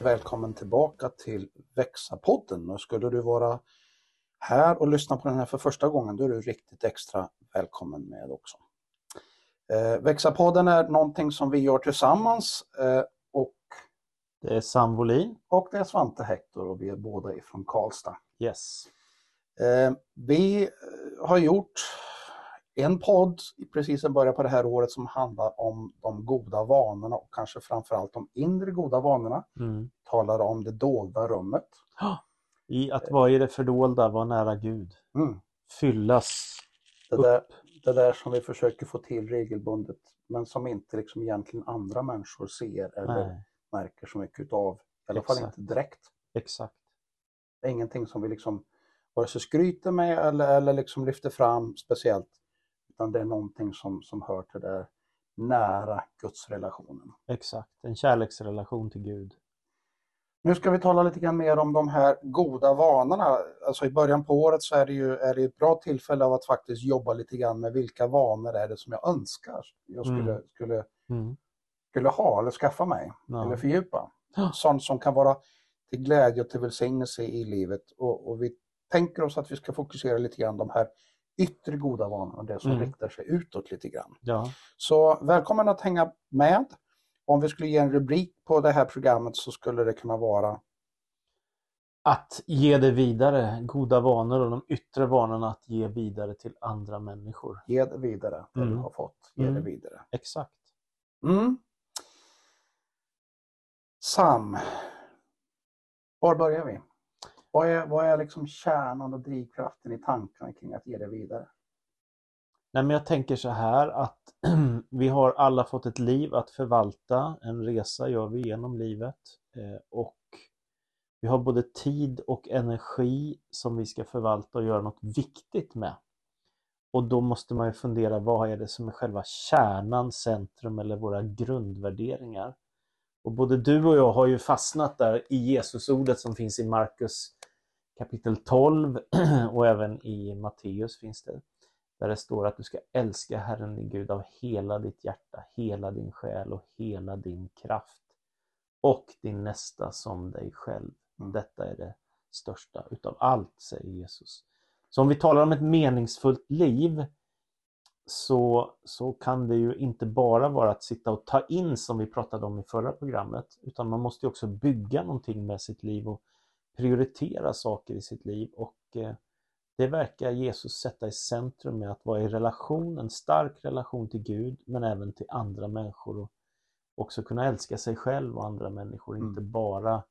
Välkommen tillbaka till Växa-podden. Och skulle du vara här och lyssna på den här för första gången, då är du riktigt extra välkommen med också. Eh, Växa-podden är någonting som vi gör tillsammans eh, och, Det är Sam Wolin. och det är Svante Hector och vi är båda ifrån Karlstad. Yes. Eh, vi har gjort en podd precis i början på det här året som handlar om de goda vanorna och kanske framförallt de inre goda vanorna. Mm. Talar om det dolda rummet. I att vara i det fördolda, vara nära Gud. Mm. Fyllas. Det, Upp. där, det där som vi försöker få till regelbundet men som inte liksom egentligen andra människor ser eller Nej, märker så mycket utav. I alla fall Exakt. inte direkt. exakt. Det är ingenting som vi liksom vare sig skryter med eller, eller liksom lyfter fram speciellt. Utan det är någonting som, som hör till det nära gudsrelationen. Exakt. En kärleksrelation till Gud. Nu ska vi tala lite grann mer om de här goda vanorna. Alltså i början på året så är det ju är det ett bra tillfälle av att faktiskt jobba lite grann med vilka vanor är det som jag önskar jag skulle, Mm. skulle, Mm. skulle ha eller skaffa mig Ja. eller fördjupa. Sånt som kan vara till glädje och till välsignelse i livet. Och, och vi tänker oss att vi ska fokusera lite grann de här yttre goda vanorna, det som Mm. riktar sig utåt lite grann. Ja. Så välkommen att hänga med. Om vi skulle ge en rubrik på det här programmet så skulle det kunna vara Att ge det vidare. Goda vanor och de yttre vanorna att ge vidare till andra människor. Ge det vidare, det Mm. du har fått. Ge det Mm. vidare. Exakt. Mm. Sam, var börjar vi? Vad är, vad är liksom kärnan och drivkraften i tankarna kring att ge det vidare? Nej, men jag tänker så här att vi har alla fått ett liv att förvalta. En resa gör vi genom livet. Eh, och vi har både tid och energi som vi ska förvalta och göra något viktigt med. Och då måste man ju fundera, vad är det som är själva kärnan, centrum eller våra grundvärderingar? Och både du och jag har ju fastnat där i Jesusordet som finns i Markus kapitel 12 och även i Matteus finns det. Där det står att du ska älska Herren din Gud av hela ditt hjärta, hela din själ och hela din kraft. Och din nästa som dig själv. Mm. Detta är det största utav allt, säger Jesus. Så om vi talar om ett meningsfullt liv så, så kan det ju inte bara vara att sitta och ta in som vi pratade om i förra programmet, utan man måste ju också bygga någonting med sitt liv och prioritera saker i sitt liv. Och eh, det verkar Jesus sätta i centrum med att vara i relation, en stark relation till Gud, men även till andra människor och också kunna älska sig själv och andra människor, Mm. inte bara...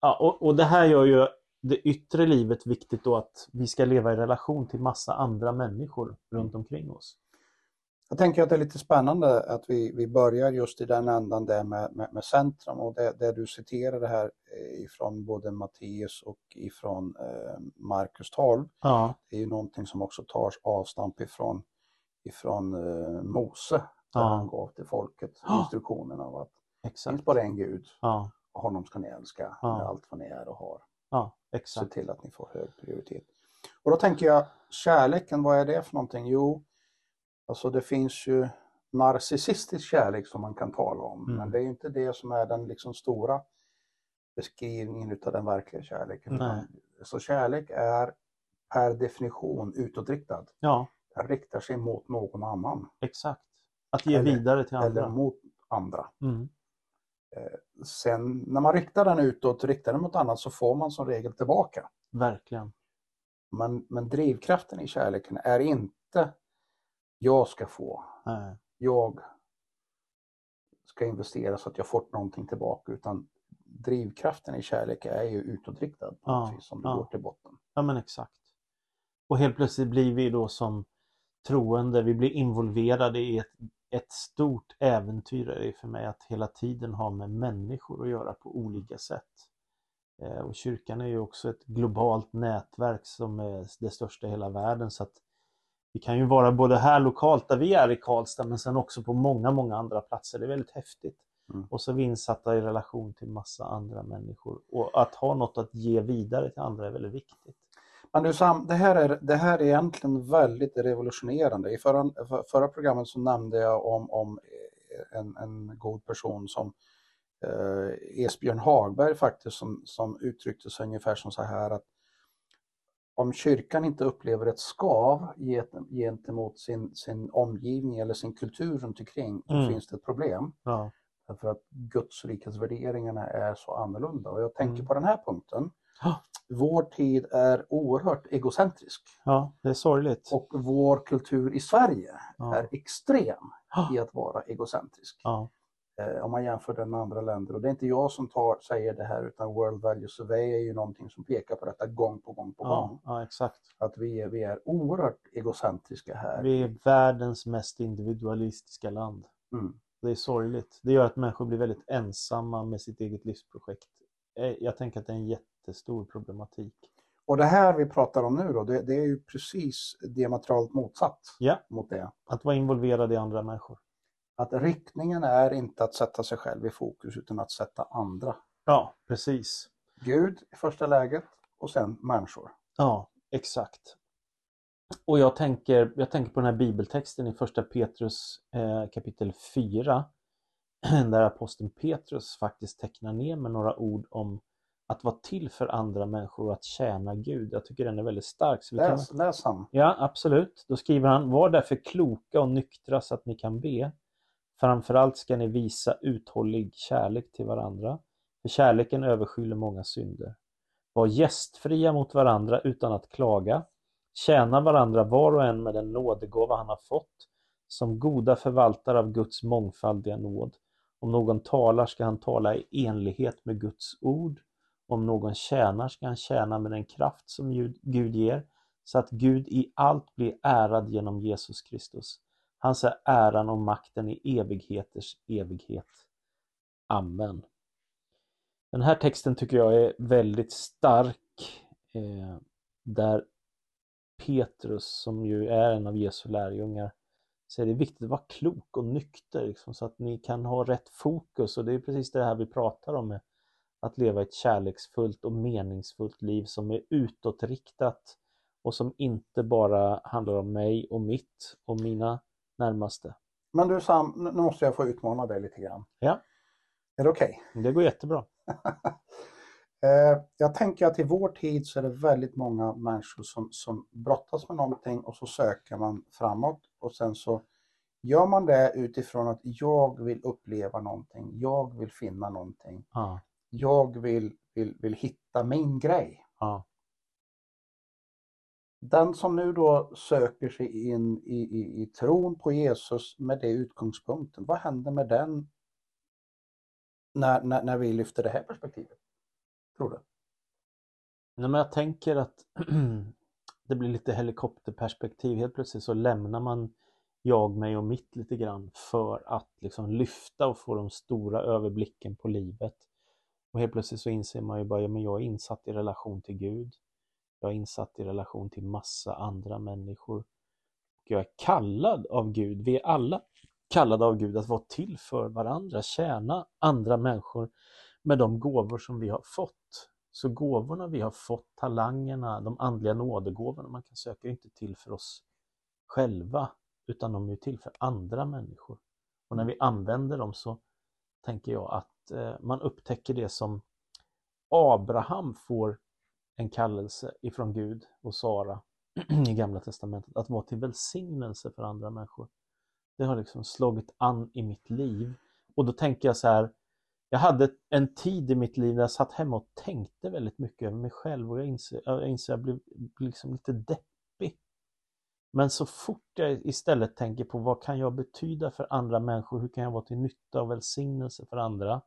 Ja, och, och det här gör ju det yttre livet viktigt då att vi ska leva i relation till massa andra människor runt omkring oss. Jag tänker att det är lite spännande att vi, vi börjar just i den ändan där med, med, med centrum och det, det du citerade här eh, ifrån både Matteus och ifrån eh, Markus 12 Ja, det är ju någonting som också tar avstamp ifrån, ifrån eh, Mose där Ja. han gav till folket instruktionerna av att det exakt. finns bara en Gud Ja, och honom ska ni älska Ja. med allt vad ni är och har. ja Se exakt. till att ni får hög prioritet. Och då tänker jag, kärleken, vad är det för någonting? Jo, alltså det finns ju narcissistisk kärlek som man kan tala om, Mm. men det är inte det som är den liksom stora beskrivningen utav den verkliga kärleken. Nej. Så kärlek är per definition utåtriktad. Ja, Den riktar sig mot någon annan exakt. Att ge Eller- vidare till eller andra. mot andra. Mm. Sen när man riktar den utåt, riktar den mot annat så får man som regel tillbaka. Verkligen. Men, men drivkraften i kärleken är inte jag ska få, Nej. jag ska investera så att jag får någonting tillbaka utan drivkraften i kärlek är ju utåtriktad på Ja, vis, som du ja. går till botten. Ja men exakt. Och helt plötsligt blir vi då som troende, vi blir involverade i ett, ett stort äventyr är det för mig att hela tiden ha med människor att göra på olika sätt. Eh, Och kyrkan är ju också ett globalt nätverk som är det största i hela världen så att vi kan ju vara både här lokalt där vi är i Karlstad men sen också på många, många andra platser. Det är väldigt häftigt. Mm. Och så är vi insatta i relation till massa andra människor. Och att ha något att ge vidare till andra är väldigt viktigt. Men du Sam, det här är, det här är egentligen väldigt revolutionerande. I förra, för- förra programmet så nämnde jag om, om en, en god person som eh, Esbjörn Hagberg faktiskt som, som uttryckte sig ungefär som så här att om kyrkan inte upplever ett skav gentemot sin, sin omgivning eller sin kultur runt omkring, då Mm. finns det ett problem. Ja. Därför att Guds rikets värderingarna är så annorlunda. Och jag tänker Mm. på den här punkten. Ja. Vår tid är oerhört egocentrisk ja, det är sorgligt. och vår kultur i Sverige Ja. är extrem i att vara egocentrisk. Ja. Eh, om man jämför den med andra länder. Och det är inte jag som tar, säger det här utan World Value Survey är ju någonting som pekar på detta gång på gång på Ja, gång. ja, exakt. Att vi är, vi är oerhört egocentriska här. Vi är världens mest individualistiska land. Mm. Det är sorgligt. Det gör att människor blir väldigt ensamma med sitt eget livsprojekt. Eh, Jag tänker att det är en jättestor problematik. Och det här vi pratar om nu då, det, det är ju precis diametralt motsatt Ja. mot det. Att vara involverad i andra människor. Att riktningen är inte att sätta sig själv i fokus utan att sätta andra. Ja, precis. Gud i första läget och sen människor. Ja, exakt. Och jag tänker, jag tänker på den här bibeltexten i första Petrus eh, kapitel 4 där aposteln Petrus faktiskt tecknar ner med några ord om att vara till för andra människor och att tjäna Gud. Jag tycker den är väldigt stark. Så vi kan... Läs, läs han. Ja, absolut. Då skriver han, var därför kloka och nyktra så att ni kan be. Framförallt ska ni visa uthållig kärlek till varandra, för kärleken överskyller många synder. Var gästfria mot varandra utan att klaga. Tjäna varandra var och en med den nådegåva han har fått, som goda förvaltare av Guds mångfaldiga nåd. Om någon talar ska han tala i enlighet med Guds ord. Om någon tjänar ska han tjäna med den kraft som Gud Gud ger, så att Gud i allt blir ärad genom Jesus Kristus. Hans är äran och makten i evigheters evighet. Amen. Den här texten tycker jag är väldigt stark. Eh, där Petrus, som ju är en av Jesu lärjungar, säger det är viktigt att vara klok och nykter liksom, så att ni kan ha rätt fokus. Och det är precis det här vi pratar om att leva ett kärleksfullt och meningsfullt liv som är utåtriktat och som inte bara handlar om mig och mitt och mina närmaste. Men du Sam, nu måste jag få utmana dig lite grann. Ja. Är det okej? Det går jättebra. Eh, jag tänker att i vår tid så är det väldigt många människor som, som brottas med någonting och så söker man framåt och sen så gör man det utifrån att jag vill uppleva någonting, jag vill finna någonting, Ja, jag vill, vill, vill hitta min grej. ja, den som nu då söker sig in i, i, i tron på Jesus med det utgångspunkten, vad händer med den när, när, när vi lyfter det här perspektivet? Tror du? Nej, men jag tänker att det blir lite helikopterperspektiv. Helt plötsligt så lämnar man jag, mig och mitt lite grann för att liksom lyfta och få den stora överblicken på livet. Och helt plötsligt så inser man ju bara, ja, men jag är insatt i relation till Gud. Jag är insatt i relation till massa andra människor. Och jag är kallad av Gud. Vi är alla kallade av Gud att vara till för varandra, tjäna andra människor med de gåvor som vi har fått. Så gåvorna vi har fått, talangerna, de andliga nådegåvorna man kan söka är inte till för oss själva, utan de är till för andra människor. Och när vi använder dem så tänker jag att eh, man upptäcker det som Abraham får en kallelse ifrån Gud och Sara i Gamla Testamentet, att vara till välsignelse för andra människor. Det har liksom slagit an i mitt liv. Och då tänker jag så här, jag hade en tid i mitt liv där jag satt hemma och tänkte väldigt mycket över mig själv och jag inser, jag inser att jag blev liksom lite deppig. Men så fort jag istället tänker på vad kan jag betyda för andra människor, hur kan jag vara till nytta och välsignelse för andra?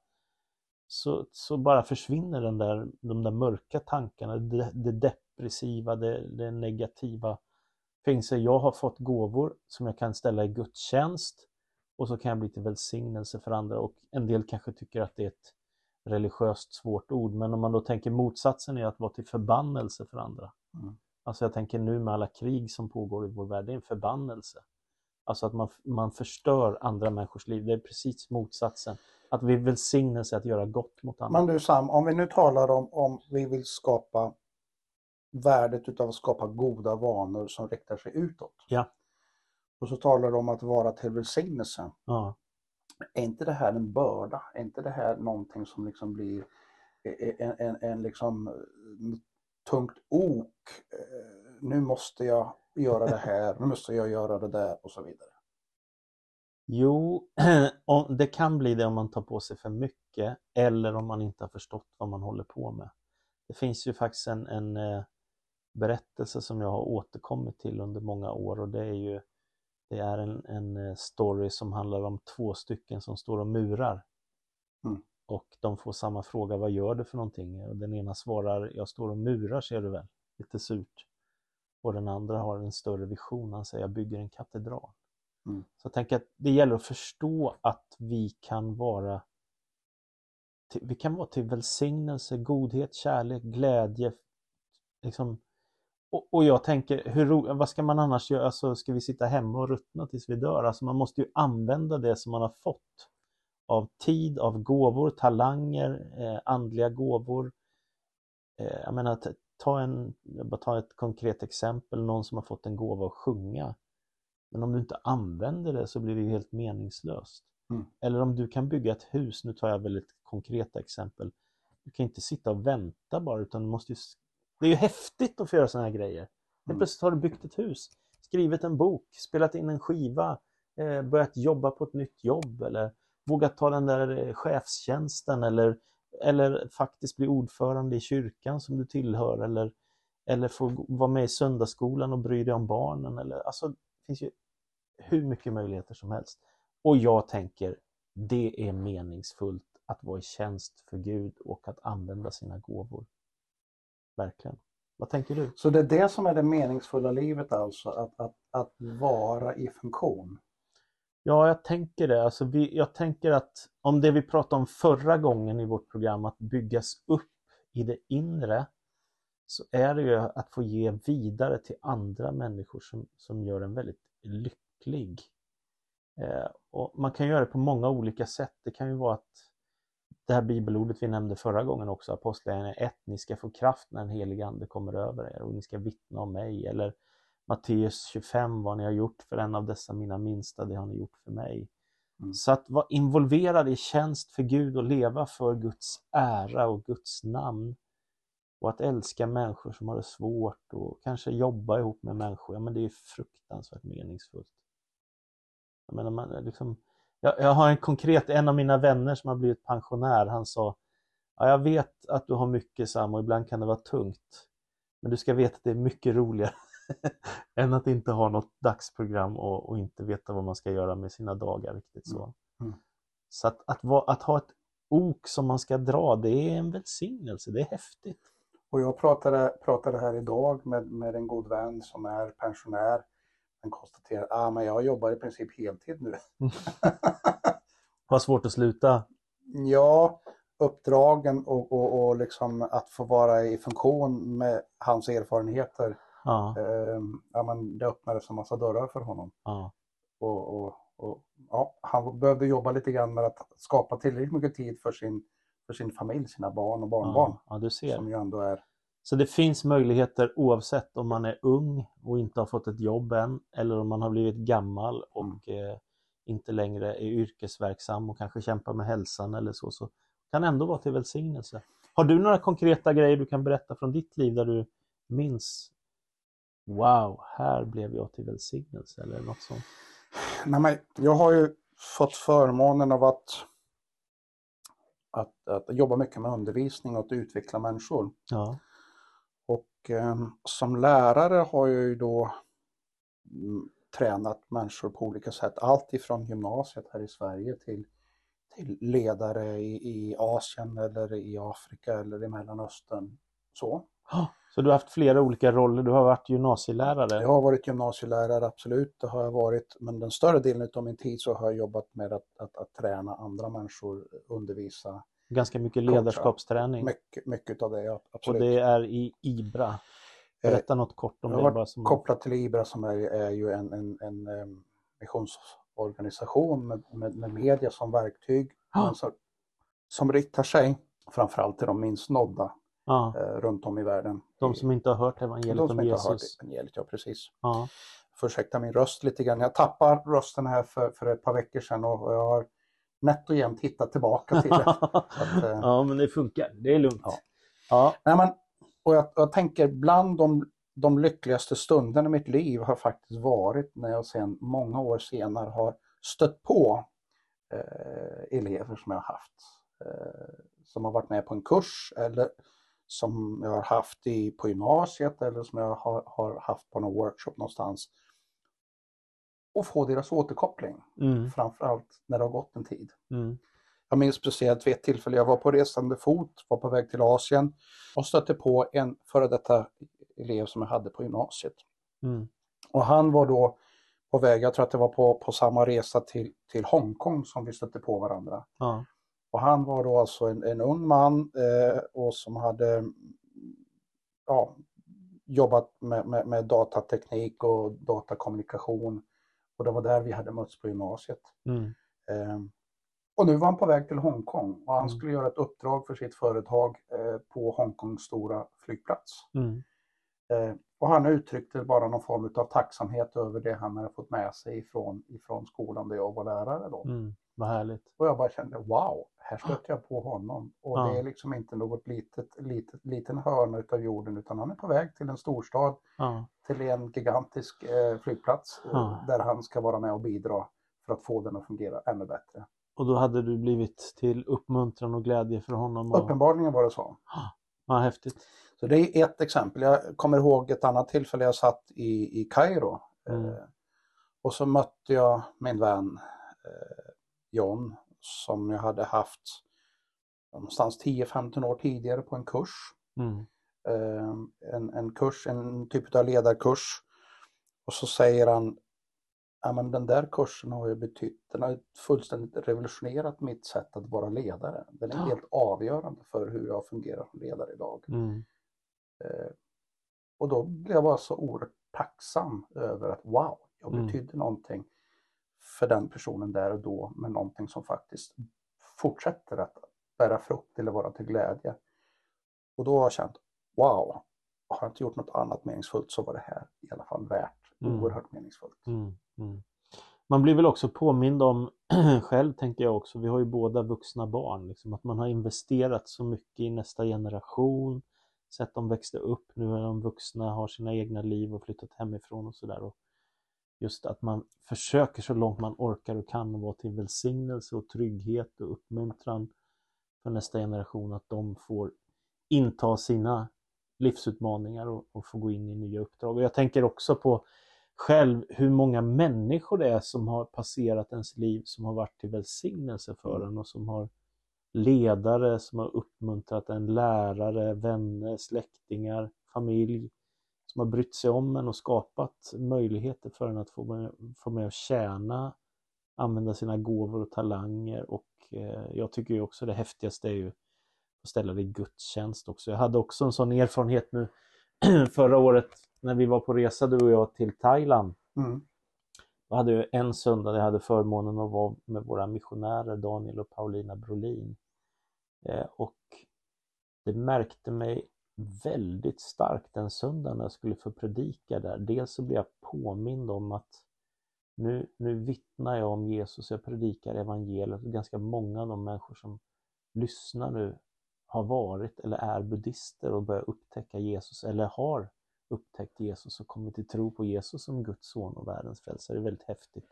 Så, så bara försvinner den där, de där mörka tankarna, det, det depressiva, det, det negativa. Jag har fått gåvor som jag kan ställa i Guds tjänst och så kan jag bli till välsignelse för andra och en del kanske tycker att det är ett religiöst svårt ord men om man då tänker motsatsen är att vara till förbannelse för andra. Mm. Alltså jag tänker nu med alla krig som pågår i vår värld, det är en förbannelse. Alltså att man, man förstör andra människors liv, det är precis motsatsen. Att vi välsignelse att göra gott mot andra. Men du Sam, om vi nu talar om om vi vill skapa värdet utav att skapa goda vanor som riktar sig utåt. Ja. Och så talar du om att vara till välsignelse. Ja, är inte det här en börda? Är inte det här någonting som liksom blir en, en, en liksom tungt ok? Eh, nu måste jag göra det här, nu måste jag göra det där och så vidare. Jo, det kan bli det om man tar på sig för mycket eller om man inte har förstått vad man håller på med. Det finns ju faktiskt en, en eh, berättelse som jag har återkommit till under många år och det är ju det är en, en eh, story som handlar om två stycken som står och murar. Mm. Och de får samma fråga, vad gör du för någonting? Och den ena svarar, jag står och murar ser du väl? Lite surt. Och den andra har en större vision, han säger, jag bygger en katedral. Mm. Så jag tänker att det gäller att förstå att vi kan vara till, vi kan vara till välsignelse, godhet, kärlek, glädje. Liksom. Och, och jag tänker, hur, vad ska man annars göra? Alltså, ska vi sitta hemma och ruttna tills vi dör? Alltså, man måste ju använda det som man har fått av tid, av gåvor, talanger, eh, andliga gåvor. Eh, jag menar, ta en, jag bara ta ett konkret exempel, någon som har fått en gåva att sjunga. Men om du inte använder det så blir det helt meningslöst. Mm. Eller om du kan bygga ett hus, nu tar jag väldigt konkreta exempel. Du kan inte sitta och vänta bara utan du måste ju... Det är ju häftigt att få göra sådana här grejer. Mm. Helt plötsligt har du byggt ett hus, skrivit en bok, spelat in en skiva, eh, börjat jobba på ett nytt jobb eller vågat ta den där eh, chefstjänsten eller, eller faktiskt bli ordförande i kyrkan som du tillhör eller, eller få vara med i söndagsskolan och bry dig om barnen. Eller, alltså, det finns ju hur mycket möjligheter som helst. Och jag tänker, det är meningsfullt att vara i tjänst för Gud och att använda sina gåvor. Verkligen. Vad tänker du? Så det är det som är det meningsfulla livet alltså, att, att, att vara i funktion? Ja, jag tänker det. Alltså vi, jag tänker att om det vi pratade om förra gången i vårt program, att byggas upp i det inre, så är det ju att få ge vidare till andra människor som, som gör en väldigt lycklig. Eh, och man kan göra det på många olika sätt. Det kan ju vara att det här bibelordet vi nämnde förra gången också, Apostlagärningarna 1, ni ska få kraft när den helige Ande kommer över er och ni ska vittna om mig. Eller Matteus 25, vad ni har gjort för en av dessa mina minsta, det har ni gjort för mig. Mm. Så att vara involverad i tjänst för Gud och leva för Guds ära och Guds namn. Och att älska människor som har det svårt och kanske jobba ihop med människor, ja men det är fruktansvärt meningsfullt. Jag, menar, man, liksom, jag, jag har en konkret, en av mina vänner som har blivit pensionär, han sa ja, jag vet att du har mycket Sam och ibland kan det vara tungt. Men du ska veta att det är mycket roligare än att inte ha något dagsprogram och, och, inte veta vad man ska göra med sina dagar riktigt så. Mm. Mm. Så att, att, att, att, ha ett ok som man ska dra, det är en välsignelse, det är häftigt. Och jag pratade, pratade här idag med, med en god vän som är pensionär. Han konstaterar att ah, jag jobbar i princip heltid nu. Har svårt att sluta? Ja, uppdragen och, och, och liksom att få vara i funktion med hans erfarenheter Ja. Eh, ja, men det öppnades en massa dörrar för honom. Ja. Och, och, och, ja, han behövde jobba lite grann med att skapa tillräckligt mycket tid för sin, för sin familj, sina barn och barnbarn. Ja, ja, du ser. Som ju ändå är... Så det finns möjligheter oavsett om man är ung och inte har fått ett jobb än eller om man har blivit gammal och mm. eh, inte längre är yrkesverksam och kanske kämpar med hälsan eller så, så kan ändå vara till välsignelse. Har du några konkreta grejer du kan berätta från ditt liv där du minns Wow, här blev jag till välsignelse eller något sånt? Nej, men jag har ju fått förmånen av att, att, att jobba mycket med undervisning och att utveckla människor. Ja. Och eh, som lärare har jag ju då mm, tränat människor på olika sätt. Allt ifrån gymnasiet här i Sverige till, till ledare i, i Asien eller i Afrika eller i Mellanöstern. Så. Så du har haft flera olika roller. Du har varit gymnasielärare? Jag har varit gymnasielärare, absolut. Det har jag varit. Men den större delen av min tid så har jag jobbat med att, att, att träna andra människor, undervisa. Ganska mycket ledarskapsträning? Mycket, mycket av det, ja, absolut. Och det är i IBRA? Berätta eh, något kort om jag har som... kopplat till IBRA som är, är ju en, en, en, en missionsorganisation med, med, med, media som verktyg. Ah. Som, som riktar sig framförallt till de minst nådda ja. eh, runt om i världen. De som inte har hört evangeliet de som om inte Jesus. Har hört evangeliet, ja precis. Ja. Får ursäkta min röst lite grann. Jag tappar rösten här för, för ett par veckor sedan och jag har nätt och jämnt hitta tillbaka till det. att, eh, ja, men det funkar. Det är lugnt. Ja. Ja. Nej, men, och jag, jag tänker bland de, de lyckligaste stunderna i mitt liv har faktiskt varit när jag sen många år senare har stött på eh, elever som jag har haft. Eh, som har varit med på en kurs eller som jag har haft i, på gymnasiet eller som jag har, har haft på någon workshop någonstans. Och få deras återkoppling, mm. framförallt när det har gått en tid. Mm. Jag minns speciellt vid ett tillfälle, jag var på resande fot, var på väg till Asien och stötte på en före detta elev som jag hade på gymnasiet. Mm. Och han var då på väg, jag tror att det var på, på samma resa till, till Hongkong som vi stötte på varandra. Ja. Och han var då alltså en, en ung man eh, och som hade ja, jobbat med, med, med, datateknik och datakommunikation. Och det var där vi hade mötts på gymnasiet. Mm. Eh, och nu var han på väg till Hongkong och han mm. skulle göra ett uppdrag för sitt företag eh, på Hongkongs stora flygplats. Mm. Eh, och han uttryckte bara någon form av tacksamhet över det han hade fått med sig ifrån, ifrån skolan där jag var lärare. Då. Mm. Vad härligt. Och jag bara kände wow, här stötte jag på honom. Och ja. det är liksom inte något litet, litet, liten hörna utav jorden utan han är på väg till en storstad, ja. till en gigantisk eh, flygplats ja. där han ska vara med och bidra för att få den att fungera ännu bättre. Och då hade du blivit till uppmuntran och glädje för honom? Och... Uppenbarligen var det så. Ja, häftigt. Så det är ett exempel. Jag kommer ihåg ett annat tillfälle jag satt i, i Kairo. Mm. Eh, och så mötte jag min vän eh, John som jag hade haft någonstans 10-15 år tidigare på en kurs. Mm. Eh, en, en kurs, en typ av ledarkurs. Och så säger han, ja men den där kursen har ju betytt, den har fullständigt revolutionerat mitt sätt att vara ledare. Den är ja. helt avgörande för hur jag fungerar som ledare idag. Mm. Eh, och då blev jag bara så oerhört tacksam över att wow, jag mm. betydde mm. någonting för den personen där och då med någonting som faktiskt fortsätter att bära frukt eller vara till glädje. Och då har jag känt, wow, har jag inte gjort något annat meningsfullt så var det här i alla fall värt mm. oerhört meningsfullt. Mm. Mm. Man blir väl också påmind om själv, tänker jag också, vi har ju båda vuxna barn, liksom, att man har investerat så mycket i nästa generation, sett dem växa upp, nu är de vuxna, har sina egna liv och flyttat hemifrån och sådär just att man försöker så långt man orkar och kan vara till välsignelse och trygghet och uppmuntran för nästa generation att de får inta sina livsutmaningar och, och få gå in i nya uppdrag. Och jag tänker också på själv hur många människor det är som har passerat ens liv som har varit till välsignelse för en och som har ledare som har uppmuntrat en, lärare, vänner, släktingar, familj som har brytt sig om en och skapat möjligheter för en att få med, få med att tjäna, använda sina gåvor och talanger och eh, jag tycker ju också det häftigaste är ju att ställa det i gudstjänst också. Jag hade också en sån erfarenhet nu förra året när vi var på resa du och jag till Thailand. Mm. Då hade jag en söndag där jag hade förmånen att vara med våra missionärer Daniel och Paulina Brolin. Eh, och det märkte mig väldigt starkt den söndagen när jag skulle få predika där. Dels så blev jag påmind om att nu, nu vittnar jag om Jesus, jag predikar evangeliet och ganska många av de människor som lyssnar nu har varit eller är buddister och börjar upptäcka Jesus eller har upptäckt Jesus och kommit till tro på Jesus som Guds son och världens frälsare. Det är väldigt häftigt.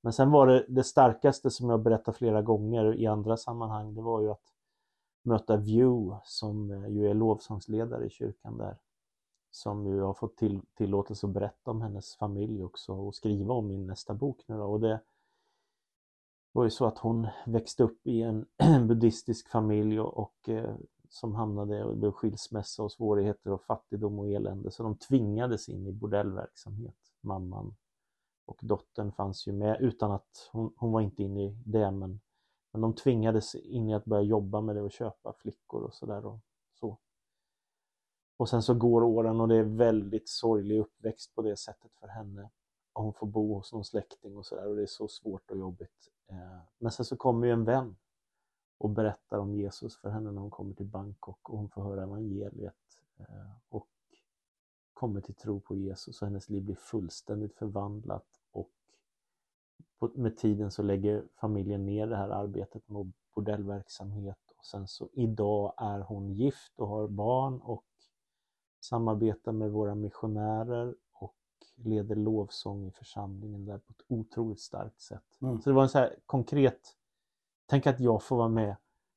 Men sen var det det starkaste som jag berättat flera gånger i andra sammanhang, det var ju att möta View som eh, ju är lovsångsledare i kyrkan där. Som ju har fått till, tillåtelse att berätta om hennes familj också och skriva om min nästa bok nu då. Och det var ju så att hon växte upp i en buddhistisk familj och, och eh, som hamnade och blev skilsmässa och svårigheter och fattigdom och elände. Så de tvingades in i bordellverksamhet, mamman. Och dottern fanns ju med utan att hon, hon var inte inne i det men men de tvingades in i att börja jobba med det och köpa flickor och sådär. Och, så. och sen så går åren och det är väldigt sorglig uppväxt på det sättet för henne. Och hon får bo hos någon släkting och sådär och det är så svårt och jobbigt. Eh, men sen så kommer ju en vän och berättar om Jesus för henne när hon kommer till Bangkok och hon får höra evangeliet eh, och kommer till tro på Jesus och hennes liv blir fullständigt förvandlat på, med tiden så lägger familjen ner det här arbetet med bordellverksamhet och sen så idag är hon gift och har barn och samarbetar med våra missionärer och leder lovsång i församlingen där på ett otroligt starkt sätt. Mm. Så det var en så här konkret, tänk att jag får vara med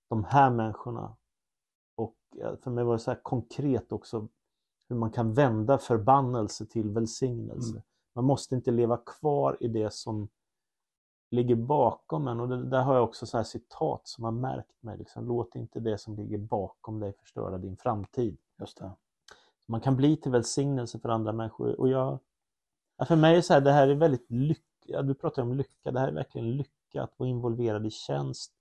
de här människorna och för mig var det så här konkret också hur man kan vända förbannelse till välsignelse. Mm. Man måste inte leva kvar i det som ligger bakom en och det, där har jag också så här citat som har märkt mig. Liksom, Låt inte det som ligger bakom dig förstöra din framtid. Just det. Man kan bli till välsignelse för andra människor och jag, ja, för mig är så här, det här är väldigt lycka, du pratar om lycka, det här är verkligen lycka att vara involverad i tjänst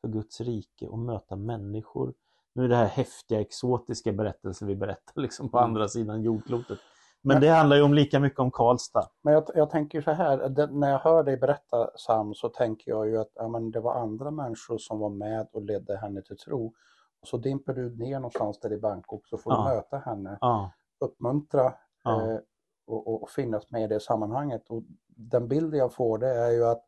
för Guds rike och möta människor. Nu är det här häftiga, exotiska berättelser vi berättar liksom på Mm. andra sidan jordklotet. Men det handlar ju om lika mycket om Karlstad. Men jag, jag tänker så här, det, när jag hör dig berätta Sam så tänker jag ju att ja, men det var andra människor som var med och ledde henne till tro. Och så dimper du ner någonstans där i Bangkok så får Ja. du möta henne, Ja, uppmuntra ja, eh, och, och, finnas med i det sammanhanget. Och den bilden jag får det är ju att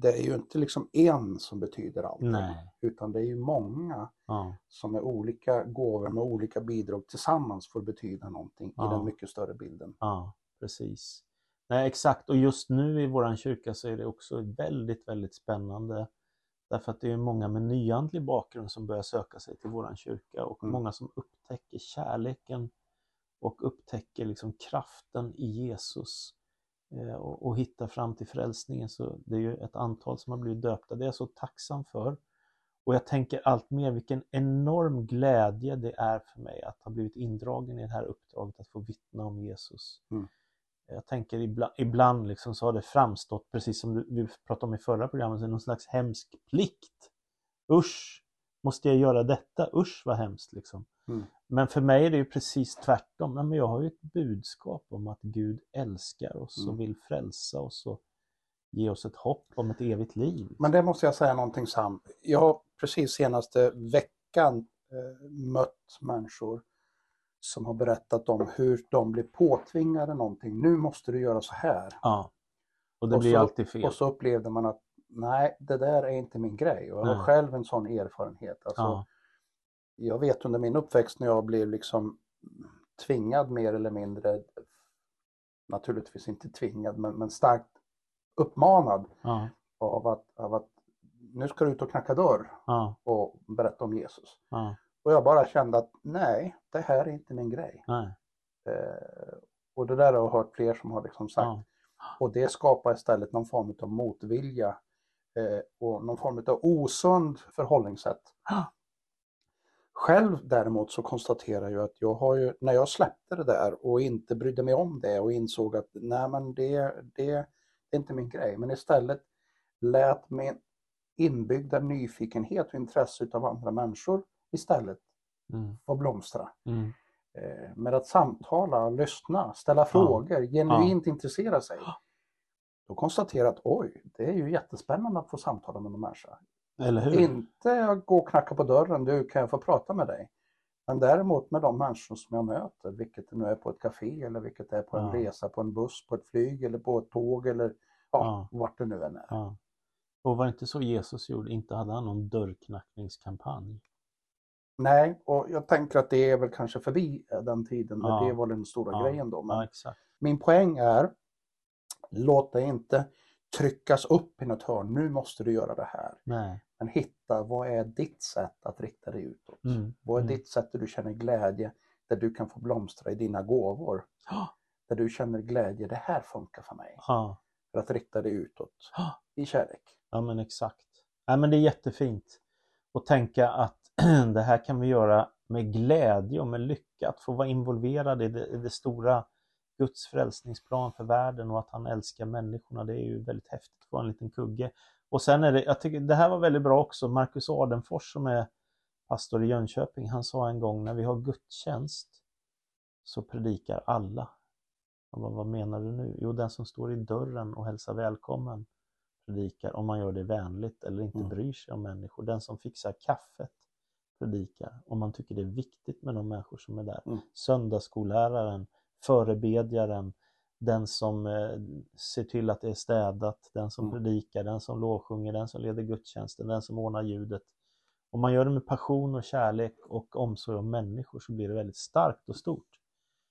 det är ju inte liksom en som betyder allt. nej, Utan det är ju många ja, som med olika gåvor, med olika bidrag tillsammans får betyda någonting i Ja. den mycket större bilden. ja, precis. Nej, exakt. Och just nu i våran kyrka så är det också väldigt, väldigt spännande. Därför att det är många med nyandlig bakgrund som börjar söka sig till våran kyrka och Mm. många som upptäcker kärleken och upptäcker liksom kraften i Jesus och, och hittar fram till frälsningen. Så det är ju ett antal som har blivit döpta. Det är jag så tacksam för. Och jag tänker allt mer vilken enorm glädje det är för mig att ha blivit indragen i det här uppdraget att få vittna om Jesus. Mm. Jag tänker ibland, ibland liksom så har det framstått, precis som du- vi pratade om i förra programmet, som någon slags hemsk plikt. Usch, måste jag göra detta? Usch vad hemskt liksom. Mm. Men för mig är det ju precis tvärtom. Men jag har ju ett budskap om att Gud älskar oss och Mm. vill frälsa oss och ge oss ett hopp om ett evigt liv. Men det måste jag säga någonting Sam. Jag har precis senaste veckan eh, mött människor som har berättat om hur de blir påtvingade någonting. Nu måste du göra så här. Ja. Och det Och blir så- alltid fel. Och så upplevde man att nej, det där är inte min grej. Och jag har Nej. själv en sån erfarenhet. Alltså, ja. Jag vet under min uppväxt när jag blev liksom tvingad mer eller mindre, naturligtvis inte tvingad, men, men starkt uppmanad Ja. av att, av att nu ska du ut och knacka dörr Ja. och berätta om Jesus. Ja. Och jag bara kände att nej, det här är inte min grej. Eh, och det där har jag hört fler som har liksom sagt. Och det skapar istället någon form av motvilja eh, och någon form av osund förhållningssätt. Ja. Själv däremot så konstaterar jag att jag har ju, när jag släppte det där och inte brydde mig om det och insåg att nej men det, det, det är inte min grej, men istället lät min inbyggda nyfikenhet och intresse av andra människor istället Mm. få blomstra. Mm. Eh, med att samtala, lyssna, ställa frågor, genuint intressera sig. Då konstaterar jag att oj, det är ju jättespännande att få samtala med en människa. Eller hur? Inte gå och knacka på dörren, du kan jag få prata med dig. Men däremot med de människor som jag möter, vilket det nu är på ett café eller vilket det är på en Ja. resa, på en buss, på ett flyg eller på ett tåg eller ja, vart det nu än är. Ja. Och var det inte så Jesus gjorde? Inte hade han någon dörrknackningskampanj? Nej, och jag tänker att det är väl kanske förbi eh, den tiden Ja. det var den stora Ja. grejen då. Men Ja, min poäng är, låt dig inte tryckas upp i något hörn, nu måste du göra det här. Nej. Men hitta, vad är ditt sätt att rikta dig utåt? Mm. Vad är Mm. ditt sätt där du känner glädje, där du kan få blomstra i dina gåvor? Där du känner glädje, det här funkar för mig. Ja. För att rikta dig utåt i kärlek. Ja men exakt. Ja, men det är jättefint att tänka att det här kan vi göra med glädje och med lycka. Att få vara involverad i det, i det stora Guds frälsningsplan för världen och att han älskar människorna. Det är ju väldigt häftigt att vara en liten kugge. Och sen är det, jag tycker det här var väldigt bra också, Marcus Adenfors som är pastor i Jönköping, han sa en gång när vi har gudstjänst så predikar alla. Bara, vad menar du nu? Jo, den som står i dörren och hälsar välkommen predikar om man gör det vänligt eller inte Mm. bryr sig om människor. Den som fixar kaffet predikar om man tycker det är viktigt med de människor som är där. Mm. Söndagsskolläraren, förebedjaren, den som eh, ser till att det är städat, den som Mm. predikar, den som lovsjunger, den som leder gudstjänsten, den som ordnar ljudet. Om man gör det med passion och kärlek och omsorg om människor så blir det väldigt starkt och stort.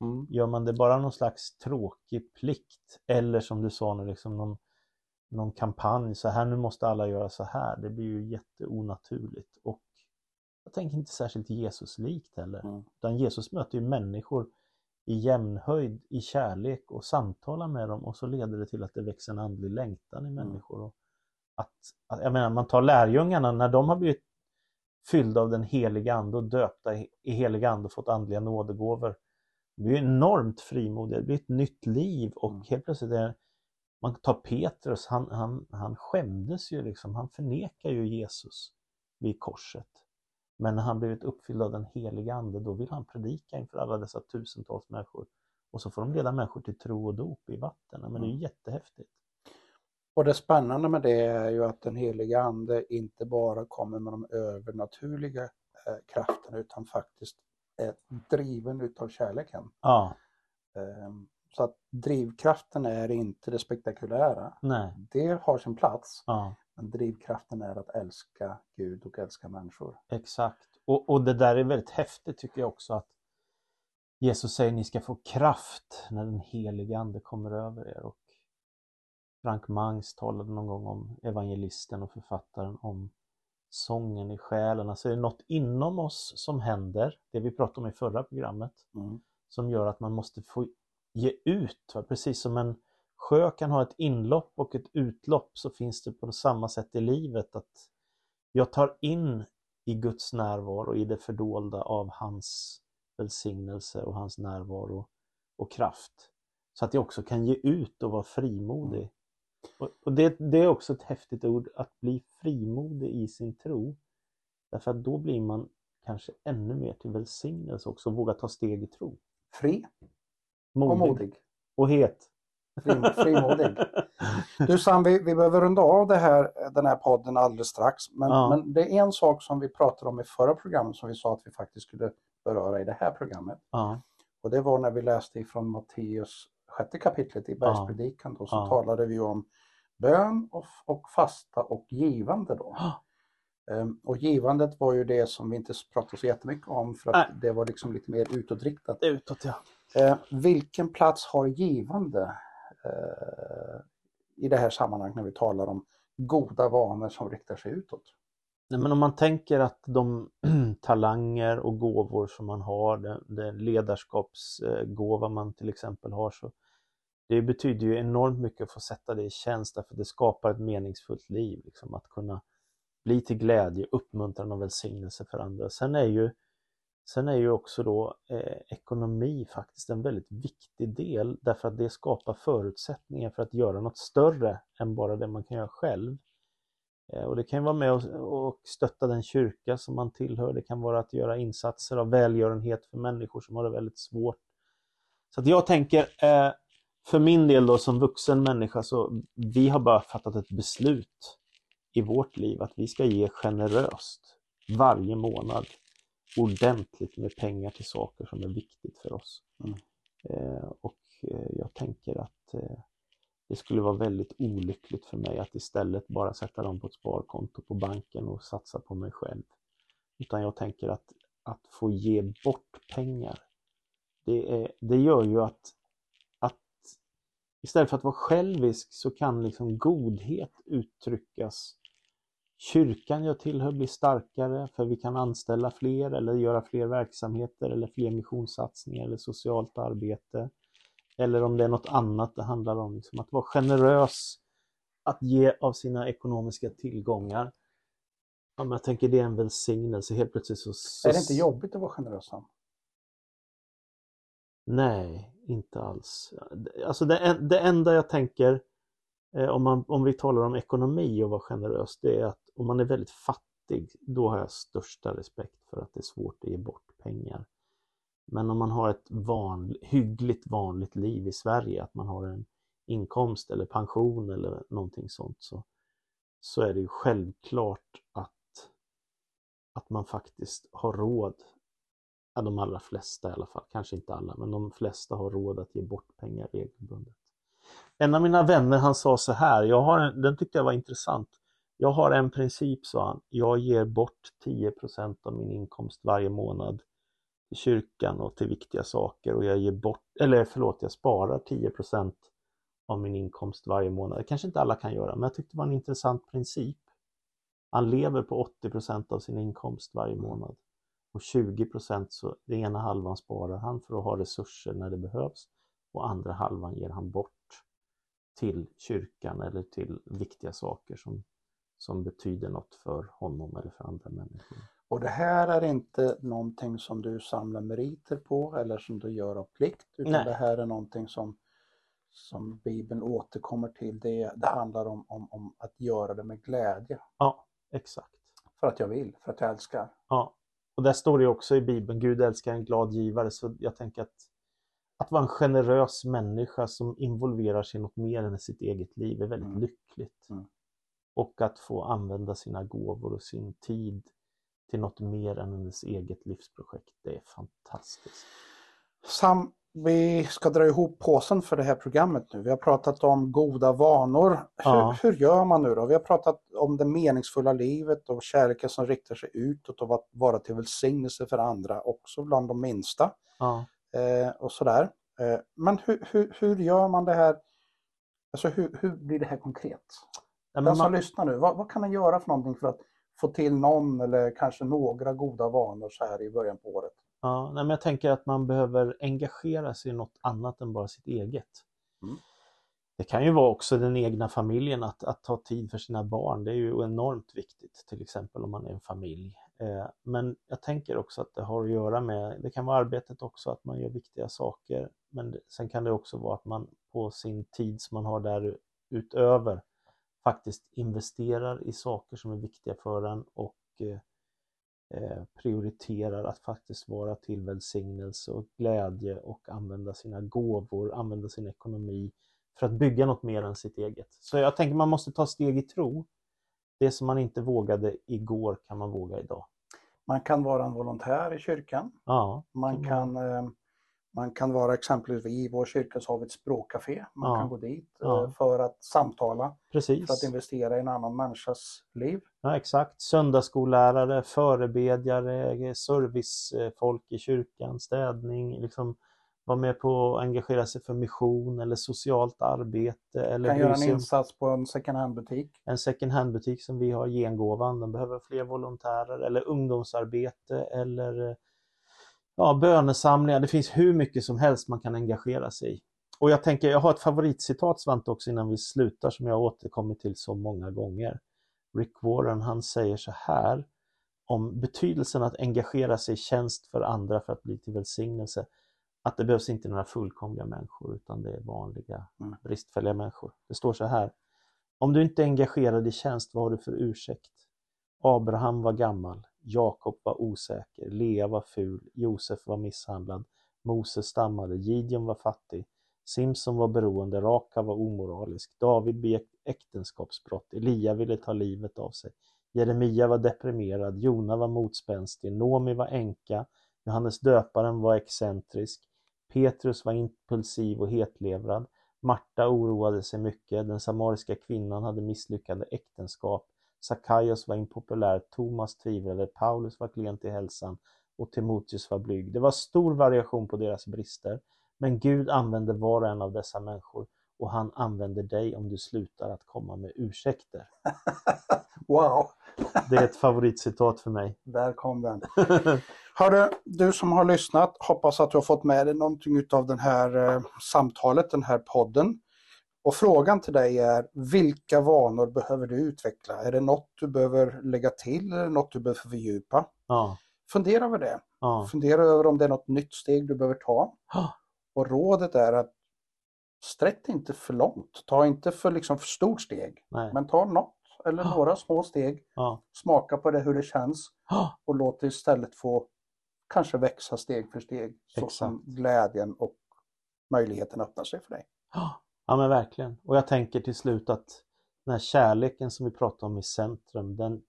Mm. Gör man det bara någon slags tråkig plikt eller som du sa nu, liksom någon, någon kampanj, så här nu måste alla göra så här, det blir ju jätteonaturligt och jag tänker inte särskilt Jesuslikt heller. Mm. Utan Jesus möter ju människor i jämnhöjd, i kärlek och samtalar med dem och så leder det till att det växer en andlig längtan i människor. Och att, att, jag menar, man tar lärjungarna, när de har blivit fyllda av den heliga ande och döpta i, heliga ande och fått andliga nådegåvor. Det blir enormt frimodiga, det blir ett nytt liv och Mm. helt plötsligt är man tar Petrus, han, han, han skämdes ju liksom, han förnekar ju Jesus vid korset. Men när han blivit uppfylld av den heliga ande, då vill han predika inför alla dessa tusentals människor. Och så får de leda människor till tro och dop i vatten. Men det är ju Mm. jättehäftigt. Och det spännande med det är ju att den heliga ande inte bara kommer med de övernaturliga eh, krafterna utan faktiskt är driven utav kärleken. Ja, Ehm, så att drivkraften är inte det spektakulära. nej, Det har sin plats, ja, men drivkraften är att älska Gud och älska människor. exakt. Och, och det där är väldigt häftigt tycker jag också att Jesus säger ni ska få kraft när den heliga ande kommer över er. Och Frank Mangs talade någon gång om evangelisten och författaren om sången i själen. Alltså det är något inom oss som händer, det vi pratade om i förra programmet, Mm. som gör att man måste få ge ut. Va? Precis som en sjö kan ha ett inlopp och ett utlopp så finns det på samma sätt i livet att jag tar in i Guds närvaro, i det fördolda av hans välsignelse och hans närvaro och kraft. Så att jag också kan ge ut och vara frimodig. Och, och det, det är också ett häftigt ord, att bli frimodig i sin tro. Därför att då blir man kanske ännu mer till välsignelse också och vågar ta steg i tro. Fri Modig. och modig. Och het. Fri, frimodig. Du Sam, vi, vi behöver runda av här, den här podden alldeles strax. Men, Ja. men det är en sak som vi pratade om i förra programmet som vi sa att vi faktiskt skulle beröra i det här programmet. Ja, Och det var när vi läste ifrån Matteus sjätte kapitlet i Bergspredikan. Då, så Ja. talade vi om bön och, och fasta och givande. Då. Ehm, och givandet var ju det som vi inte pratade så jättemycket om för att Nej. det var liksom lite mer utåtriktat. utåt ja. Eh, vilken plats har givande Eh, i det här sammanhanget när vi talar om goda vanor som riktar sig utåt? Nej, men om man tänker att de talanger och gåvor som man har, den, den ledarskapsgåva man till exempel har, så det betyder ju enormt mycket att få sätta det i tjänst därför att det skapar ett meningsfullt liv. Liksom, att kunna bli till glädje, uppmuntran och välsignelse för andra. Sen är ju, sen är ju också då eh, ekonomi faktiskt en väldigt viktig del därför att det skapar förutsättningar för att göra något större än bara det man kan göra själv. Eh, Och det kan ju vara med och, och stötta den kyrka som man tillhör. Det kan vara att göra insatser av välgörenhet för människor som har det väldigt svårt. Så att jag tänker, eh, för min del då som vuxen människa så vi har bara fattat ett beslut i vårt liv att vi ska ge generöst varje månad ordentligt med pengar till saker som är viktigt för oss. Mm. Eh, och eh, jag tänker att eh, det skulle vara väldigt olyckligt för mig att istället bara sätta dem på ett sparkonto på banken och satsa på mig själv. Utan jag tänker att, att få ge bort pengar, det, är, det gör ju att, att istället för att vara självisk så kan liksom godhet uttryckas. Kyrkan jag tillhör blir starkare för vi kan anställa fler eller göra fler verksamheter eller fler missionssatsningar eller socialt arbete. Eller om det är något annat det handlar om, liksom att vara generös, att ge av sina ekonomiska tillgångar. Ja, men jag tänker det är en välsignelse. Helt plötsligt så... så Är det inte jobbigt att vara generös? Sam? Nej, inte alls. Alltså det, det enda jag tänker, eh, om, man, om vi talar om ekonomi och vara generös, det är att om man är väldigt fattig, då har jag största respekt för att det är svårt att ge bort pengar. Men om man har ett van, hyggligt vanligt liv i Sverige, att man har en inkomst eller pension eller någonting sånt, så, så är det ju självklart att, att man faktiskt har råd ja, de allra flesta i alla fall, kanske inte alla, men de flesta har råd att ge bort pengar regelbundet. En av mina vänner han sa så här, jag har en, den tyckte jag var intressant. Jag har en princip, sa han, jag ger bort 10% av min inkomst varje månad till kyrkan och till viktiga saker och jag ger bort, eller förlåt, jag sparar 10% av min inkomst varje månad. Det kanske inte alla kan göra, men jag tyckte det var en intressant princip. Han lever på 80% av sin inkomst varje månad och 20% så det ena halvan sparar han för att ha resurser när det behövs och andra halvan ger han bort till kyrkan eller till viktiga saker som, som betyder något för honom eller för andra människor. Och det här är inte någonting som du samlar meriter på eller som du gör av plikt utan Nej. det här är någonting som, som Bibeln återkommer till. Det, det handlar om, om, om att göra det med glädje. Ja, exakt. För att jag vill, för att jag älskar. Ja, och där står det också i Bibeln, Gud älskar en glad givare, så jag tänker att att vara en generös människa som involverar sig i något mer än sitt eget liv är väldigt Mm. lyckligt. Mm. Och att få använda sina gåvor och sin tid till något mer än ens eget livsprojekt, det är fantastiskt. Sam, vi ska dra ihop påsen för det här programmet nu. Vi har pratat om goda vanor. Hur, Ja. hur gör man nu då? Vi har pratat om det meningsfulla livet och kärleken som riktar sig utåt och att vara till välsignelse för andra, också bland de minsta. Ja, eh, och sådär. Eh, men hur, hur, hur gör man det här? Alltså hur, hur blir det här konkret? Nej, Den som man, lyssnar nu, vad, vad kan man göra för någonting för att få till någon eller kanske några goda vanor så här i början på året? ja, nej, men jag tänker att man behöver engagera sig i något annat än bara sitt eget. Mm. Det kan ju vara också den egna familjen, att, att ta tid för sina barn. Det är ju enormt viktigt, till exempel om man är en familj. Eh, Men jag tänker också att det har att göra med, det kan vara arbetet också, att man gör viktiga saker. Men det- sen kan det också vara att man på sin tid som man har där utöver faktiskt investerar i saker som är viktiga för en och eh, eh, prioriterar att faktiskt vara till välsignelse och glädje och använda sina gåvor, använda sin ekonomi för att bygga något mer än sitt eget. Så jag tänker man måste ta steg i tro. Det som man inte vågade igår kan man våga idag. Man kan vara en volontär i kyrkan. Ja, Man kan, eh, man kan vara exempelvis i vår kyrka så har vi ett språkcafé. Man Ja. kan gå dit Ja. eh, för att samtala, för att precis. investera i en annan människas liv. Ja, exakt. Söndagsskollärare, förebedjare, servicefolk i kyrkan, städning, liksom vara med på att engagera sig för mission eller socialt arbete eller Kan göra en insats på en second hand-butik. en second hand-butik som vi har, Gengåvan, den behöver fler volontärer eller ungdomsarbete eller ja, bönesamlingar. Det finns hur mycket som helst man kan engagera sig i. Och jag tänker, jag har ett favoritcitat Svante också innan vi slutar som jag återkommit till så många gånger. Rick Warren han säger så här om betydelsen att engagera sig i tjänst för andra för att bli till välsignelse. Att det behövs inte några fullkomliga människor utan det är vanliga Mm. bristfälliga människor. Det står så här. Om du inte är engagerad i tjänst, vad har du för ursäkt? Abraham var gammal, Jakob var osäker, Lea var ful, Josef var misshandlad, Moses stammade, Gideon var fattig, Simson var beroende, Raka var omoralisk, David begick äktenskapsbrott, Elia ville ta livet av sig, Jeremia var deprimerad, Jona var motspänstig, Nomi var änka, Johannes döparen var excentrisk, Petrus var impulsiv och hetlevrad, Marta oroade sig mycket, den samariska kvinnan hade misslyckade äktenskap, Sackaios var impopulär, Thomas tvivlade, Paulus var klen till hälsan och Timoteus var blyg. Det var stor variation på deras brister, men Gud använde var och en av dessa människor och han använder dig om du slutar att komma med ursäkter. Wow, Det är ett favoritcitat för mig. där kom den. Hörru, du som har lyssnat, hoppas att du har fått med dig någonting av det här eh, samtalet, den här podden. Och frågan till dig är, vilka vanor behöver du utveckla? Är det något du behöver lägga till eller något du behöver fördjupa? Ja, Fundera över det. ja, Fundera över om det är något nytt steg du behöver ta. Och rådet är att sträck dig inte för långt. Ta inte för, liksom, för stort steg. nej, Men ta något eller några små steg. ja, Smaka på det, hur det känns. och låt det istället få kanske växa steg för steg så som Exakt. glädjen och möjligheten öppnar sig för dig ja men verkligen. Och jag tänker till slut att den här kärleken som vi pratar om i centrum, den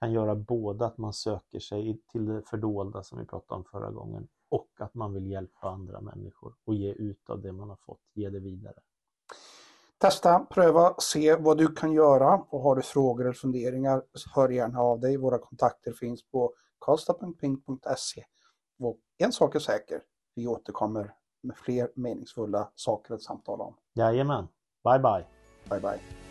kan göra både att man söker sig till det fördolda som vi pratade om förra gången och att man vill hjälpa andra människor och ge ut av det man har fått, ge det vidare. Testa, pröva, se vad du kan göra och har du frågor eller funderingar, hör gärna av dig. Våra kontakter finns på karlstad.ping.se. Och en sak är säker, vi återkommer med fler meningsfulla saker att samtala om. Jajamän, bye bye. Bye bye.